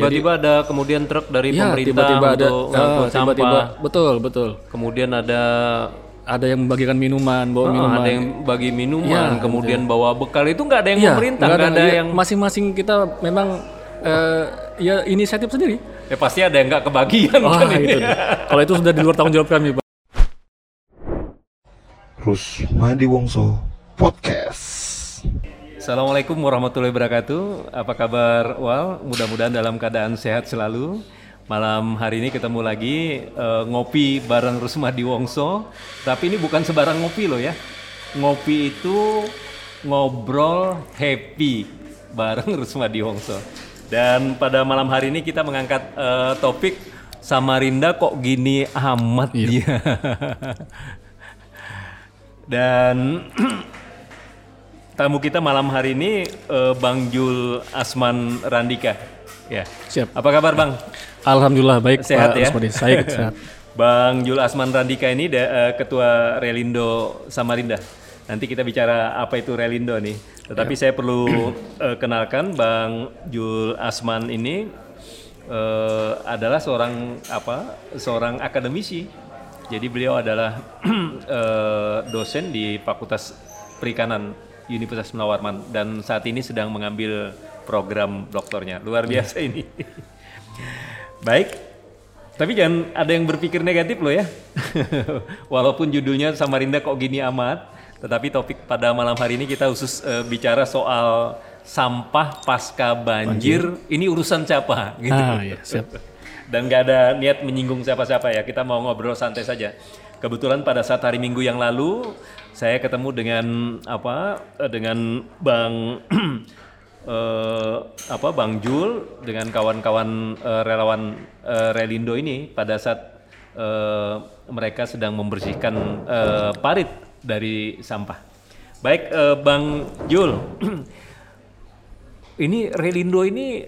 Tiba-tiba ada kemudian truk dari ya, pemerintah tiba-tiba ada untuk ah, tiba-tiba sampah. betul betul. Kemudian ada Ada yang membagikan minuman, bawa Oh, minuman. ada yang bagi minuman, Iya, kemudian bawa bekal itu nggak ada yang Iya, pemerintah, nggak nggak ada iya, yang masing-masing kita memang eh, ya inisiatif sendiri. ya pasti ada yang nggak kebagian Wah, kan itu. ini. dia. Kalau itu sudah di luar tanggung jawab kami, Pak. Rusmadi Wongso Podcast. Assalamualaikum warahmatullahi wabarakatuh. Apa kabar Wal? Mudah-mudahan dalam keadaan sehat selalu. Malam hari ini ketemu lagi eh, ngopi bareng Rusmadi Wongso. Tapi ini bukan sebarang ngopi loh ya. Ngopi itu ngobrol happy bareng Rusmadi Wongso. Dan pada malam hari ini kita mengangkat eh, topik Samarinda kok gini amat dia. Dan tamu kita malam hari ini eh, Bang Jul Asman Randika. Ya. Siap. Apa kabar Bang? Alhamdulillah baik Sehat Pak ya? Saya sehat. Bang Jul Asman Randika ini da- eh, ketua Relindo Samarinda. Nanti kita bicara apa itu Relindo nih. Tetapi saya perlu eh, kenalkan Bang Jul Asman ini eh, adalah seorang apa? Seorang akademisi. Jadi beliau adalah eh, dosen di Fakultas Perikanan Universitas Munawarman dan saat ini sedang mengambil program doktornya. Luar biasa ini. Baik, tapi jangan ada yang berpikir negatif loh ya. Walaupun judulnya Samarinda kok gini amat, tetapi topik pada malam hari ini kita khusus eh, bicara soal sampah pasca banjir. Ini urusan siapa gitu. Ah, iya, siap. Dan nggak ada niat menyinggung siapa-siapa ya. Kita mau ngobrol santai saja. Kebetulan pada saat hari Minggu yang lalu saya ketemu dengan apa? eh, Dengan Bang eh, apa Bang Jul dengan kawan-kawan eh, relawan eh, Relindo ini pada saat eh, mereka sedang membersihkan eh, parit dari sampah. Baik eh, Bang Jul, ini Relindo ini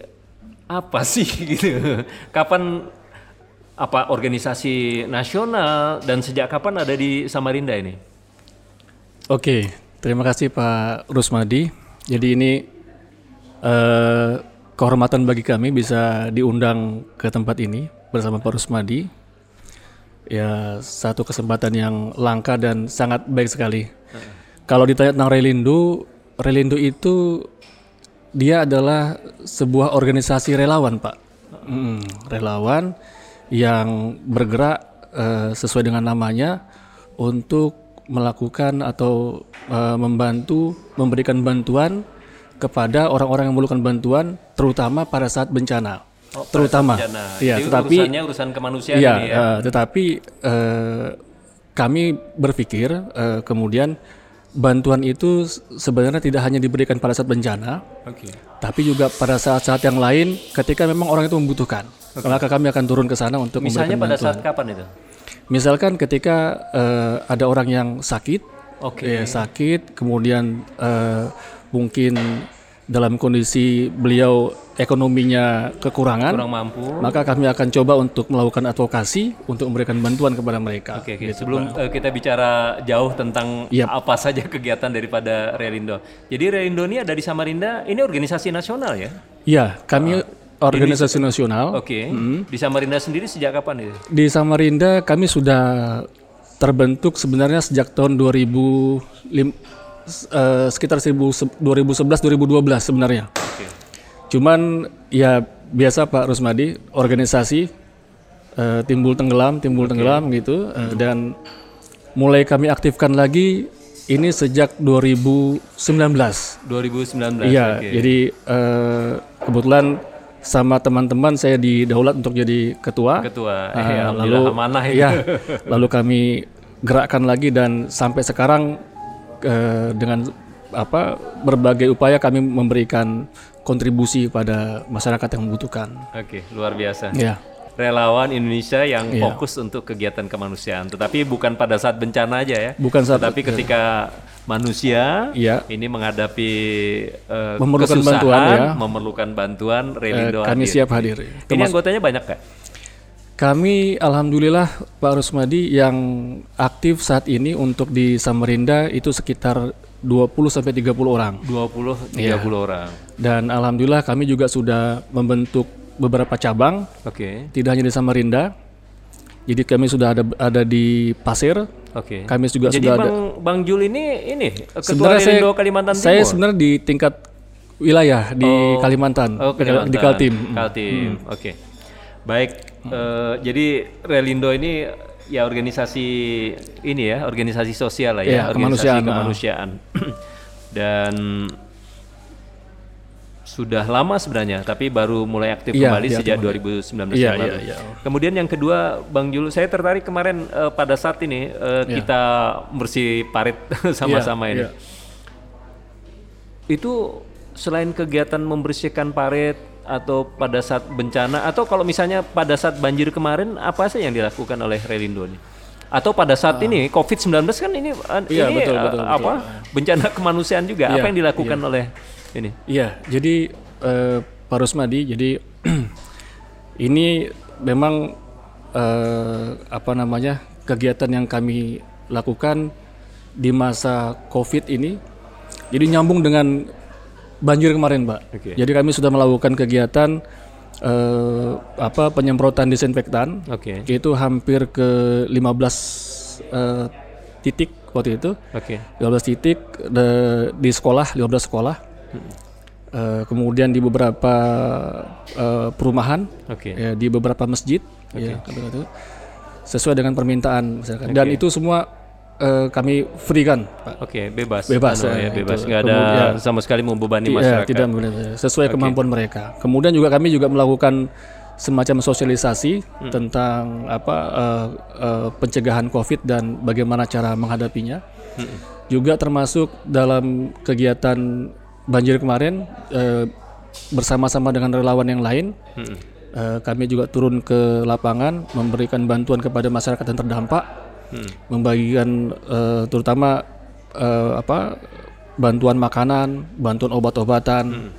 apa sih gitu? Kapan apa organisasi nasional dan sejak kapan ada di Samarinda ini? Oke, terima kasih Pak Rusmadi. Jadi ini eh, kehormatan bagi kami bisa diundang ke tempat ini bersama Pak Rusmadi. Ya, satu kesempatan yang langka dan sangat baik sekali. Kalau ditanya tentang Relindo, Relindo itu dia adalah sebuah organisasi relawan, Pak. Mm, relawan yang bergerak eh, sesuai dengan namanya untuk melakukan atau eh, membantu memberikan bantuan kepada orang-orang yang memerlukan bantuan terutama pada saat bencana. terutama. Bencana. Iya, Jadi tetapi urusannya urusan kemanusiaan Iya, ini ya. eh, tetapi eh, kami berpikir eh, kemudian bantuan itu sebenarnya tidak hanya diberikan pada saat bencana, Oke. tapi juga pada saat-saat yang lain ketika memang orang itu membutuhkan. Maka kami akan turun ke sana untuk Misalnya memberikan pada bantuan. saat kapan itu? Misalkan ketika eh, ada orang yang sakit, Oke. ya, sakit, kemudian eh, mungkin dalam kondisi beliau ekonominya kekurangan, Kurang mampu. maka kami akan coba untuk melakukan advokasi untuk memberikan bantuan kepada mereka. Oke, oke. Sebelum eh, kita bicara jauh tentang Yap. apa saja kegiatan daripada Relindo. Jadi Relindo ini ada di Samarinda, ini organisasi nasional ya? Ya, kami organisasi nasional. Oke. Di Samarinda sendiri sejak kapan itu? Di Samarinda kami sudah terbentuk sebenarnya sejak tahun 2005 eh, sekitar 2011-2012 sebenarnya. Oke. Cuman ya biasa Pak Rusmadi, organisasi eh, timbul tenggelam, timbul tenggelam gitu eh, dan mulai kami aktifkan lagi ini sejak 2019. 2019. Iya, oke. jadi eh, kebetulan sama teman-teman saya didaulat untuk jadi ketua. Ketua, Ah, eh, alhamdulillah amanah ya, lalu kami gerakkan lagi dan sampai sekarang eh, dengan apa berbagai upaya kami memberikan kontribusi pada masyarakat yang membutuhkan. Oke, luar biasa. Ya, Relawan Indonesia yang Iya. fokus untuk kegiatan kemanusiaan, tetapi bukan pada saat bencana aja ya. bukan saat Tetapi ketika manusia Iya. ini menghadapi eh, Memerlukan kesusahan, bantuan, ya. memerlukan bantuan, eh, Relindo kami hadir. siap hadir. Ini anggotanya banyak kak? Kami alhamdulillah Pak Rusmadi yang aktif saat ini untuk di Samarinda itu sekitar 20 sampai 30 orang. 20 30 Iya. orang. Dan alhamdulillah kami juga sudah membentuk beberapa cabang, Oke. tidak hanya di Samarinda. Jadi kami sudah ada ada di Pasir. Oke. Kami juga Jadi sudah Bang ada. Bang Jul ini ini ketua Sebenarnya saya, Kalimantan saya Timur. sebenarnya di tingkat wilayah di Oh. Kalimantan, Oh, Kalimantan. di Kaltim. Kaltim. Oke. Baik, eh, jadi Relindo ini ya organisasi ini ya, organisasi sosial lah ya, Iya, organisasi kemanusiaan. kemanusiaan. Dan sudah lama sebenarnya, tapi baru mulai aktif Iya, kembali iya, sejak kembali. 2019 Iya, yang lalu. iya, iya. Kemudian yang kedua, Bang Jul, saya tertarik kemarin eh, pada saat ini eh, kita bersih parit sama-sama Iya, ini. iya. Itu selain kegiatan membersihkan parit atau pada saat bencana atau kalau misalnya pada saat banjir kemarin apa sih yang dilakukan oleh Relindo ini? Atau pada saat ini COVID-19 kan ini uh, Iya, ini betul, uh, betul, apa? Bencana kemanusiaan juga. Iya, apa yang dilakukan oleh ini? Iya, jadi eh, Pak Rusmadi, jadi ini memang eh, apa namanya kegiatan yang kami lakukan di masa COVID ini. Jadi nyambung dengan banjir kemarin, Pak. Oke. Jadi kami sudah melakukan kegiatan eh, apa penyemprotan disinfektan. Oke. Itu hampir ke 15 eh, titik waktu itu. Oke. 15 titik de- di sekolah, 15 sekolah. Eh, kemudian di beberapa eh, perumahan, Oke. ya, di beberapa masjid, ya, kata-kata. sesuai dengan permintaan masyarakat. Dan itu semua eh, kami free kan, Pak. Oke, bebas. Bebas, Anu ya, ya, bebas. Nggak ada Kemudian- sama sekali membebani Ti- ya, masyarakat. tidak boleh- sesuai kemampuan mereka. Kemudian juga kami juga melakukan semacam sosialisasi Hmm. tentang apa eh, eh, pencegahan COVID dan bagaimana cara menghadapinya. Hmm. Juga termasuk dalam kegiatan banjir kemarin eh, bersama-sama dengan relawan yang lain, Mm-mm. eh, kami juga turun ke lapangan memberikan bantuan kepada masyarakat yang terdampak, Hmm. membagikan eh, terutama eh, apa bantuan makanan, bantuan obat-obatan,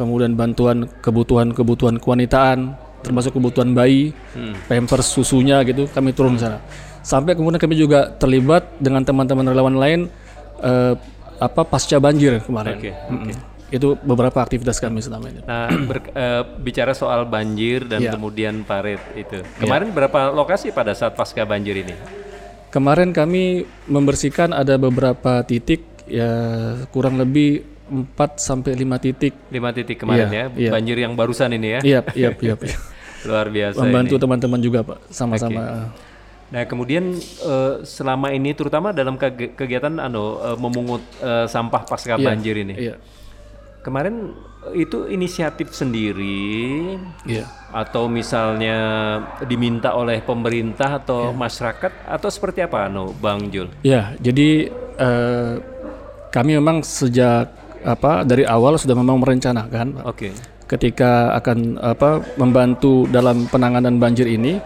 kemudian bantuan kebutuhan-kebutuhan kewanitaan, termasuk kebutuhan bayi, Hmm. pampers susunya gitu, kami turun ke sana. Sampai kemudian kami juga terlibat dengan teman-teman relawan lain eh, apa pasca banjir kemarin. Oke, Mm-mm. Itu beberapa aktivitas kami selama ini. Nah, ber- eh, bicara soal banjir dan Iya. kemudian parit itu. Kemarin berapa lokasi pada saat pasca banjir ini? Kemarin kami membersihkan ada beberapa titik ya kurang lebih 4 sampai 5 titik. Lima titik kemarin Iya, ya, iya. banjir yang barusan ini ya. Iya, iya, iya. iya. Luar biasa Membantu teman-teman juga, Pak, sama-sama. Nah, kemudian eh, selama ini terutama dalam kegiatan anu eh, memungut eh, sampah pasca banjir ini. Iya. Kemarin itu inisiatif sendiri Iya. atau misalnya diminta oleh pemerintah atau Iya. masyarakat atau seperti apa anu Bang Jul? Ya, jadi eh, kami memang sejak apa dari awal sudah memang merencanakan Oke. ketika akan apa membantu dalam penanganan banjir ini.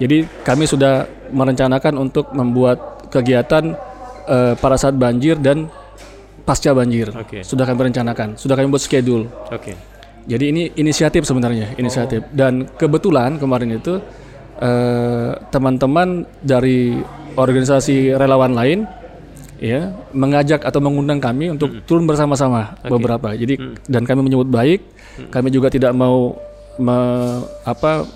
Jadi kami sudah merencanakan untuk membuat kegiatan eh, pada saat banjir dan pasca banjir. Oke. Sudah kami rencanakan, sudah kami buat schedule. Oke. Jadi ini inisiatif sebenarnya, inisiatif. Dan kebetulan kemarin itu eh, teman-teman dari organisasi relawan lain ya mengajak atau mengundang kami untuk turun bersama-sama beberapa. Jadi dan kami menyebut baik, kami juga tidak mau me- apa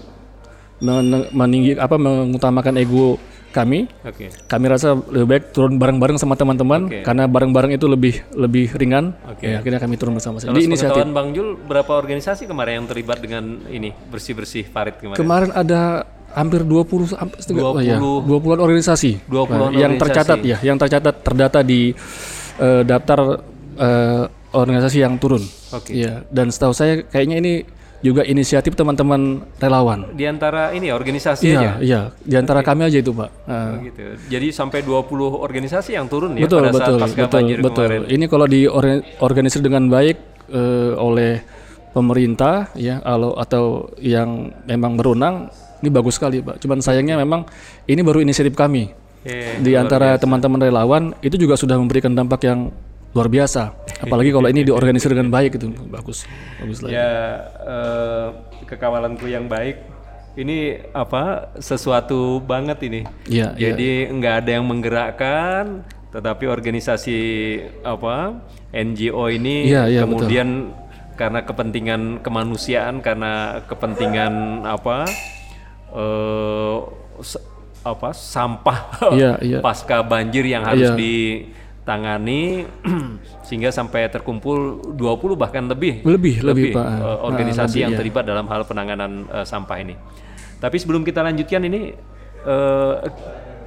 meninggi apa mengutamakan ego kami. Oke. Kami rasa lebih baik turun bareng-bareng sama teman-teman Oke. karena bareng-bareng itu lebih lebih ringan. Oke. Ya, akhirnya kami turun bersama-sama. Kalau Jadi inisiatif Bang Jul, berapa organisasi kemarin yang terlibat dengan ini bersih-bersih parit kemarin? Kemarin ada hampir 20 hampir setengah- 20. oh iya, 20-an organisasi. 20-an Nah, yang organisasi. tercatat ya, yang tercatat terdata di eh, daftar eh, organisasi yang turun. Oke. Iya, dan setahu saya kayaknya ini juga inisiatif teman-teman relawan. Di antara ini ya, organisasi Iya, aja. iya, di antara kami aja itu, Pak. Nah, Gitu. Jadi sampai 20 organisasi yang turun ya betul, pada betul, saat pasca betul, banjir betul. kemarin. Ini kalau diorganisir dengan baik eh, oleh pemerintah ya atau atau yang memang berwenang ini bagus sekali pak. Cuman sayangnya memang ini baru inisiatif kami Iya, di antara teman-teman relawan itu juga sudah memberikan dampak yang luar biasa. Apalagi kalau ini diorganisir dengan baik itu bagus, bagus lah. Ya eh, kekawalanku yang baik ini apa sesuatu banget ini. Iya, iya. Jadi nggak ada yang menggerakkan, tetapi organisasi apa NGO ini Iya, iya, kemudian karena kepentingan kemanusiaan, karena kepentingan apa eh s- apa sampah Iya, iya. pasca banjir yang harus Iya. Ditangani sehingga sampai terkumpul 20 bahkan lebih Lebih, lebih, Pak. eh, Ah, organisasi lebih, yang iya. terlibat dalam hal penanganan eh, sampah ini. Tapi sebelum kita lanjutkan ini eh,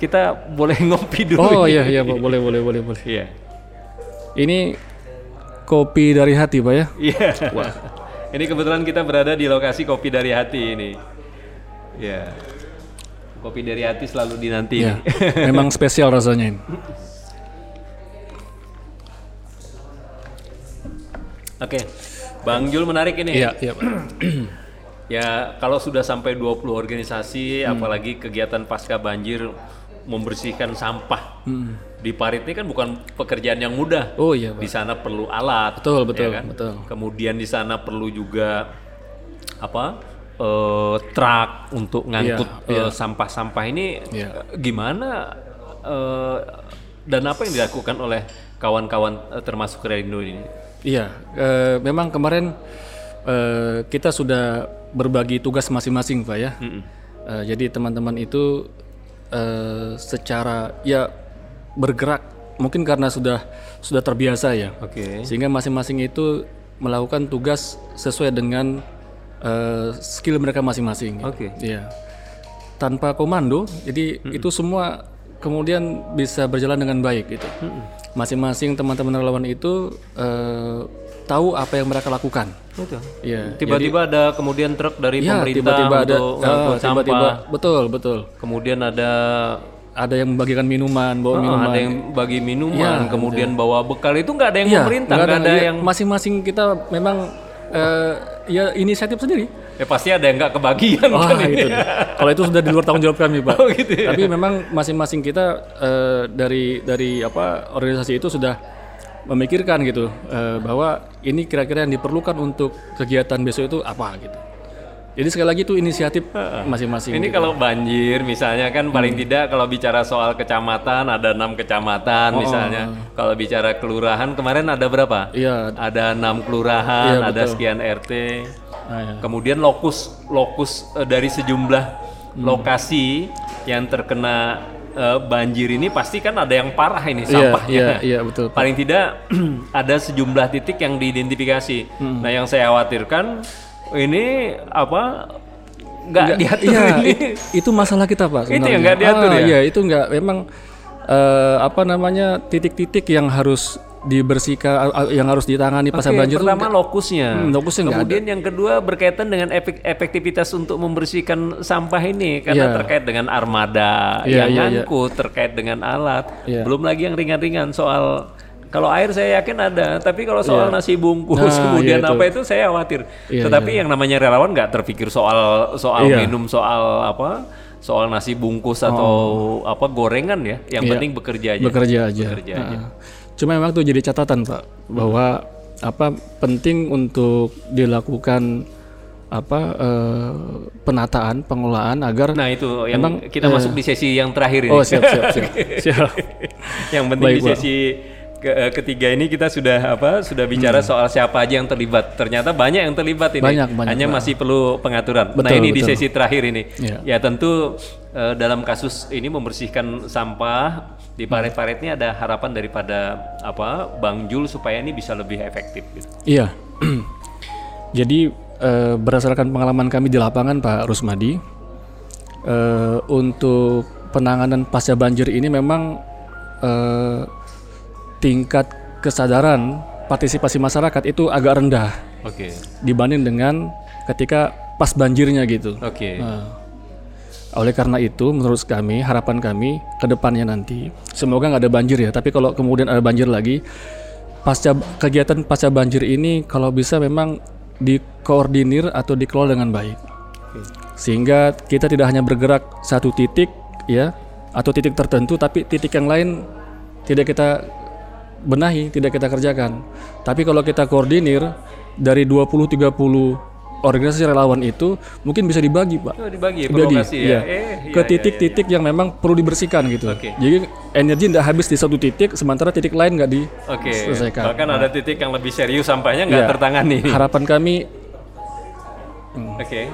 kita boleh ngopi dulu. Oh iya iya Pak, boleh boleh boleh boleh. Iya. Ini kopi dari hati Pak ya. Iya. Ini kebetulan kita berada di lokasi kopi dari hati ini. Ya. Kopi dari hati selalu dinanti. Iya. Memang spesial rasanya ini. Oke. Bang Jul menarik ini. Iya iya. Ya, kalau sudah sampai 20 organisasi Hmm. apalagi kegiatan pasca banjir membersihkan sampah. Di Parit ini kan bukan pekerjaan yang mudah. Hmm. Oh iya Pak. Di sana perlu alat. Betul, ya betul, kan? betul. Kemudian di sana perlu juga apa? eh, truk untuk ngangkut Iya, eh, sampah-sampah ini Iya. eh, gimana eh, dan apa yang dilakukan oleh kawan-kawan eh, termasuk Relindo ini? Iya, eh, memang kemarin eh, kita sudah berbagi tugas masing-masing, Pak ya. Eh, jadi teman-teman itu eh, secara ya bergerak, mungkin karena sudah sudah terbiasa ya, Oke. sehingga masing-masing itu melakukan tugas sesuai dengan eh, skill mereka masing-masing. Oke. Iya. Tanpa komando, jadi itu semua kemudian bisa berjalan dengan baik gitu. Masing-masing teman-teman relawan itu eh, tahu apa yang mereka lakukan. Betul. Iya. Tiba-tiba ada kemudian truk dari Iya, pemerintah tiba-tiba ada untuk ah, ngangkut tiba-tiba sampah. betul betul. Kemudian ada Ada yang membagikan minuman, bawa oh, minuman. ada yang bagi minuman, Iya, kemudian bawa bekal itu nggak ada yang Iya, pemerintah, nggak nggak ada, iya, yang masing-masing kita memang eh, ya inisiatif sendiri. Ya pasti ada yang nggak kebagian Wah kan ini. itu. Kalau itu sudah di luar tanggung jawab kami, Pak. Oh, gitu ya? Tapi memang masing-masing kita eh, dari dari apa organisasi itu sudah memikirkan gitu eh, bahwa ini kira-kira yang diperlukan untuk kegiatan besok itu apa gitu. Jadi sekali lagi itu inisiatif masing-masing. Ini gitu. kalau banjir misalnya kan paling tidak kalau bicara soal kecamatan ada enam kecamatan misalnya. Kalau bicara kelurahan kemarin ada berapa? Iya. Ada enam kelurahan, Iya, ada sekian RT. Nah, ya. Kemudian lokus lokus eh, dari sejumlah lokasi yang terkena eh, banjir ini pasti kan ada yang parah ini Iya, sampahnya. iya, iya betul. Pak. Paling tidak ada sejumlah titik yang diidentifikasi. Hmm. Nah, yang saya khawatirkan ini apa nggak diatur Iya, ini. itu, itu masalah kita pak. Itu yang sebenarnya. nggak diatur Ah, ya? Iya, itu nggak memang eh, apa namanya titik-titik yang harus dibersihkan, yang harus ditangani pasca Oke, banjir. itu pertama lokusnya. Hmm, lokusnya Kemudian yang kedua berkaitan dengan efek- efektivitas untuk membersihkan sampah ini karena Iya. terkait dengan armada Iya, yang iya, iya. ngangkut, terkait dengan alat. Iya. Belum lagi yang ringan-ringan soal kalau air saya yakin ada, tapi kalau soal nasi bungkus Nah, kemudian iya itu. apa itu saya khawatir. Iya, Tetapi yang namanya relawan nggak terpikir soal soal Iya. minum, soal apa? Soal nasi bungkus atau apa gorengan ya. Yang Oh. Iya. penting bekerja aja. bekerja aja. Bekerja aja. Ah. Cuma memang itu jadi catatan pak bahwa apa penting untuk dilakukan apa eh, penataan pengelolaan agar Nah itu yang Emang, kita masuk di sesi yang terakhir ini. oh siap siap siap siap yang penting Baik, di sesi ke- eh, ketiga ini kita sudah apa sudah bicara soal siapa aja yang terlibat. Ternyata banyak yang terlibat ini. Hmm. Banyak, banyak, Hanya masih perlu pengaturan. nah Betul, ini di betul. sesi terakhir ini. Iya. Ya tentu eh, dalam kasus ini membersihkan sampah di paret-paret ini ada harapan daripada apa Bang Jul supaya ini bisa lebih efektif. Gitu. Iya. Jadi eh, berdasarkan pengalaman kami di lapangan Pak Rusmadi, eh, untuk penanganan pasca banjir ini memang eh, tingkat kesadaran partisipasi masyarakat itu agak rendah Oke. dibanding dengan ketika pas banjirnya gitu. Oke. Nah, oleh karena itu, menurut kami, harapan kami ke depannya nanti, semoga nggak ada banjir ya. Tapi kalau kemudian ada banjir lagi, pasca kegiatan pasca banjir ini kalau bisa memang dikoordinir atau dikelola dengan baik, sehingga kita tidak hanya bergerak satu titik ya atau titik tertentu, tapi titik yang lain tidak kita benahi, tidak kita kerjakan. Tapi kalau kita koordinir dari 20-30 organisasi relawan itu mungkin bisa dibagi, Pak. Oh, dibagi, Dibagi, iya. ya. Eh, ke iya, iya, titik-titik yang memang perlu dibersihkan gitu. Oke. Jadi energi tidak habis di satu titik, sementara titik lain nggak diselesaikan. Bahkan ada titik yang lebih serius sampahnya nggak Iya. tertangani. Harapan kami Oke.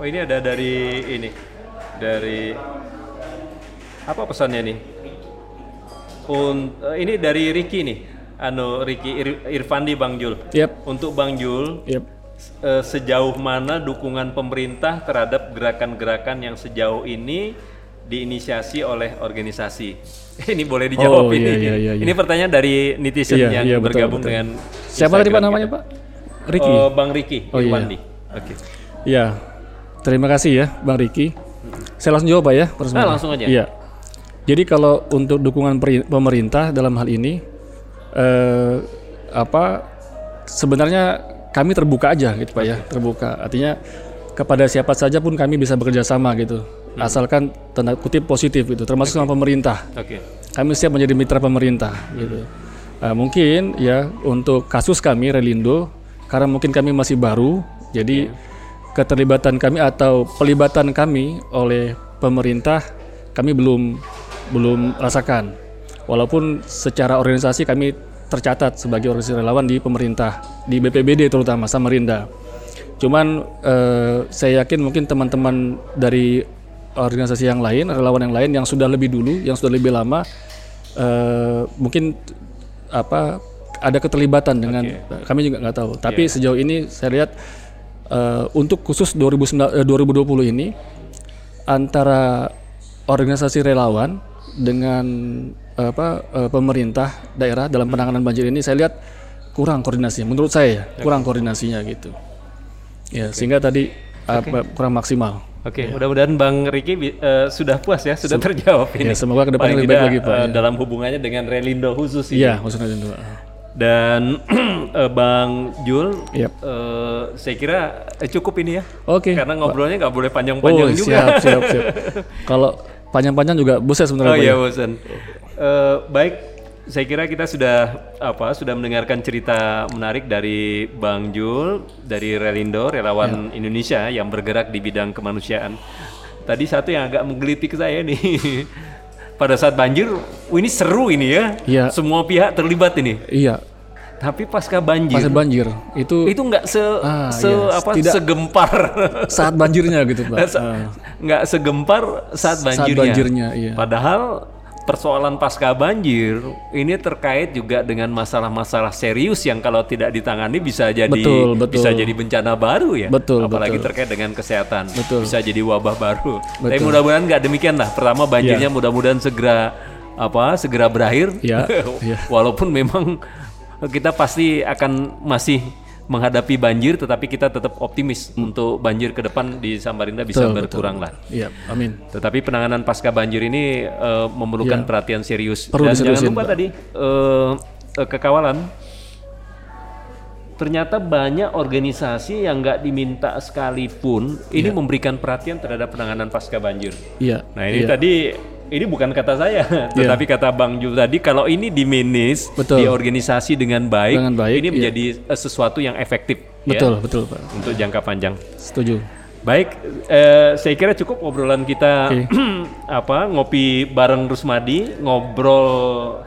Oh ini ada dari ini, dari apa pesannya nih? Un, eh, ini dari Ricky nih, anu Ricky Ir- Irfandi Bang Jul. Yep. Untuk Bang Jul, Yep. eh, sejauh mana dukungan pemerintah terhadap gerakan-gerakan yang sejauh ini diinisiasi oleh organisasi? ini boleh dijawab Oh, ini. iya, iya, iya, iya. Ini pertanyaan dari netizen Iya, yang iya, betul, bergabung betul. dengan Siapa tadi Pak namanya, kita. Pak? Ricky. Eh, Bang Ricky Oh, iya. Irwandi. Oke. Ya, terima kasih ya Bang Riki. Saya langsung jawab Pak ya. Pak Rusmadi. Ah, langsung aja. Iya. Jadi kalau untuk dukungan pemerintah dalam hal ini, eh, apa sebenarnya kami terbuka aja gitu Pak ya, terbuka. Artinya kepada siapa saja pun kami bisa bekerja sama gitu, Hmm. asalkan tanda kutip positif gitu, termasuk sama pemerintah. Oke. Kami siap menjadi mitra pemerintah gitu. Nah, mungkin ya untuk kasus kami Relindo karena mungkin kami masih baru, jadi keterlibatan kami atau pelibatan kami oleh pemerintah kami belum belum rasakan. Walaupun secara organisasi kami tercatat sebagai organisasi relawan di pemerintah, di BPBD terutama Samarinda. Cuman eh, saya yakin mungkin teman-teman dari organisasi yang lain, relawan yang lain yang sudah lebih dulu, yang sudah lebih lama, eh, mungkin apa ada keterlibatan dengan kami juga nggak tahu. Tapi sejauh ini saya lihat eh, untuk khusus 2019, eh, 2020 ini antara organisasi relawan dengan apa eh, pemerintah daerah dalam penanganan banjir ini saya lihat kurang koordinasi. Menurut saya ya, kurang koordinasinya gitu. Ya, sehingga tadi apa, kurang maksimal. Oke, mudah-mudahan Bang Riki eh, sudah puas ya, sudah terjawab ini. Ya, semoga ke depannya Paling lebih baik lagi, Pak, eh, ya. dalam hubungannya dengan Relindo khusus ini. Iya, maksudnya itu. Dan eh, Bang Jul, Yap. eh, saya kira eh, cukup ini ya. Oke. Karena ngobrolnya nggak boleh Oh, panjang-panjang juga. siap, siap, siap. Kalau panjang-panjang juga buset sebenarnya. Oh iya ya. bosan. Eh, baik, saya kira kita sudah apa sudah mendengarkan cerita menarik dari Bang Jul dari Relindo relawan Ya. Indonesia yang bergerak di bidang kemanusiaan. Tadi satu yang agak menggelitik saya nih. Pada saat banjir, oh ini seru ini ya. Iya. Semua pihak terlibat ini. Iya, Tapi pasca banjir, pas banjir itu itu nggak se, Ah, se iya. apa Tidak- segempar saat banjirnya gitu, Pak. Ah. nggak segempar saat Saat banjirnya. banjirnya, iya. Padahal persoalan pasca banjir ini terkait juga dengan masalah-masalah serius yang kalau tidak ditangani bisa jadi Betul, betul. bisa jadi bencana baru ya. Betul, Apalagi betul. terkait dengan kesehatan. Betul. Bisa jadi wabah baru. Tapi Betul. mudah-mudahan nggak demikian lah. Pertama banjirnya mudah-mudahan segera apa segera berakhir. Iya, iya. Walaupun memang kita pasti akan masih menghadapi banjir, tetapi kita tetap optimis untuk banjir ke depan di Samarinda bisa Hmm. Betul, berkurang lah. Iya, amin. Tetapi penanganan pasca banjir ini eh, memerlukan perhatian serius. Perlu Dan jangan lupa Pak. tadi eh, eh, kekawalan. Ternyata banyak organisasi yang nggak diminta sekalipun ini memberikan perhatian terhadap penanganan pasca banjir. Iya. Nah ini iya. tadi ini bukan kata saya, tetapi kata Bang Jul tadi kalau ini dimanage, Betul. diorganisasi dengan baik, Dengan baik, ini iya. menjadi eh, sesuatu yang efektif ya, Betul, betul, Pak. untuk jangka panjang. Setuju. Baik, eh, saya kira cukup obrolan kita Oke. apa ngopi bareng Rusmadi, ngobrol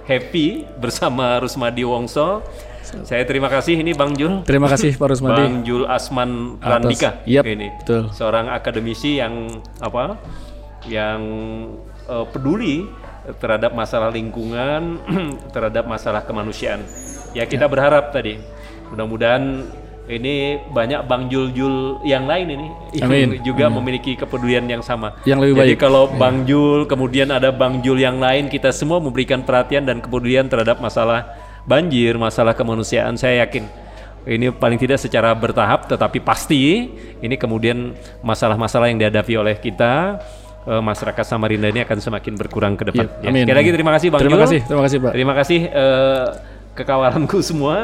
happy bersama Rusmadi Wongso. Saya terima kasih ini Bang Jul. Terima kasih Pak Rusmadi. Bang Jul Asman Randika Yap, ini. betul. Seorang akademisi yang apa? Yang eh, peduli terhadap masalah lingkungan, terhadap masalah kemanusiaan. Ya kita berharap tadi mudah-mudahan ini banyak Bang Jul-Jul yang lain ini yang Amin. juga memiliki kepedulian yang sama. Yang lebih Jadi baik. kalau Bang Jul, kemudian ada Bang Jul yang lain, kita semua memberikan perhatian dan kepedulian terhadap masalah banjir, masalah kemanusiaan. Saya yakin ini paling tidak secara bertahap, tetapi pasti ini kemudian masalah-masalah yang dihadapi oleh kita eh, masyarakat Samarinda ini akan semakin berkurang ke depan. Iya, Ya, amin. Sekali lagi terima kasih Bang Terima Jul. kasih, terima kasih, Pak. Terima kasih eh, kekawalanku semua.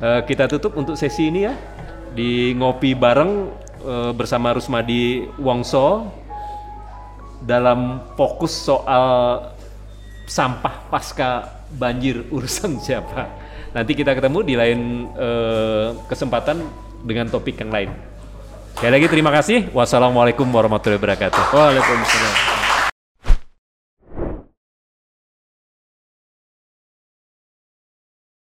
Eh, kita tutup untuk sesi ini ya di ngopi bareng eh, bersama Rusmadi Wongso dalam fokus soal sampah pasca banjir urusan siapa. Nanti kita ketemu di lain eh, kesempatan dengan topik yang lain. Sekali lagi terima kasih. Wassalamualaikum warahmatullahi wabarakatuh. Waalaikumsalam.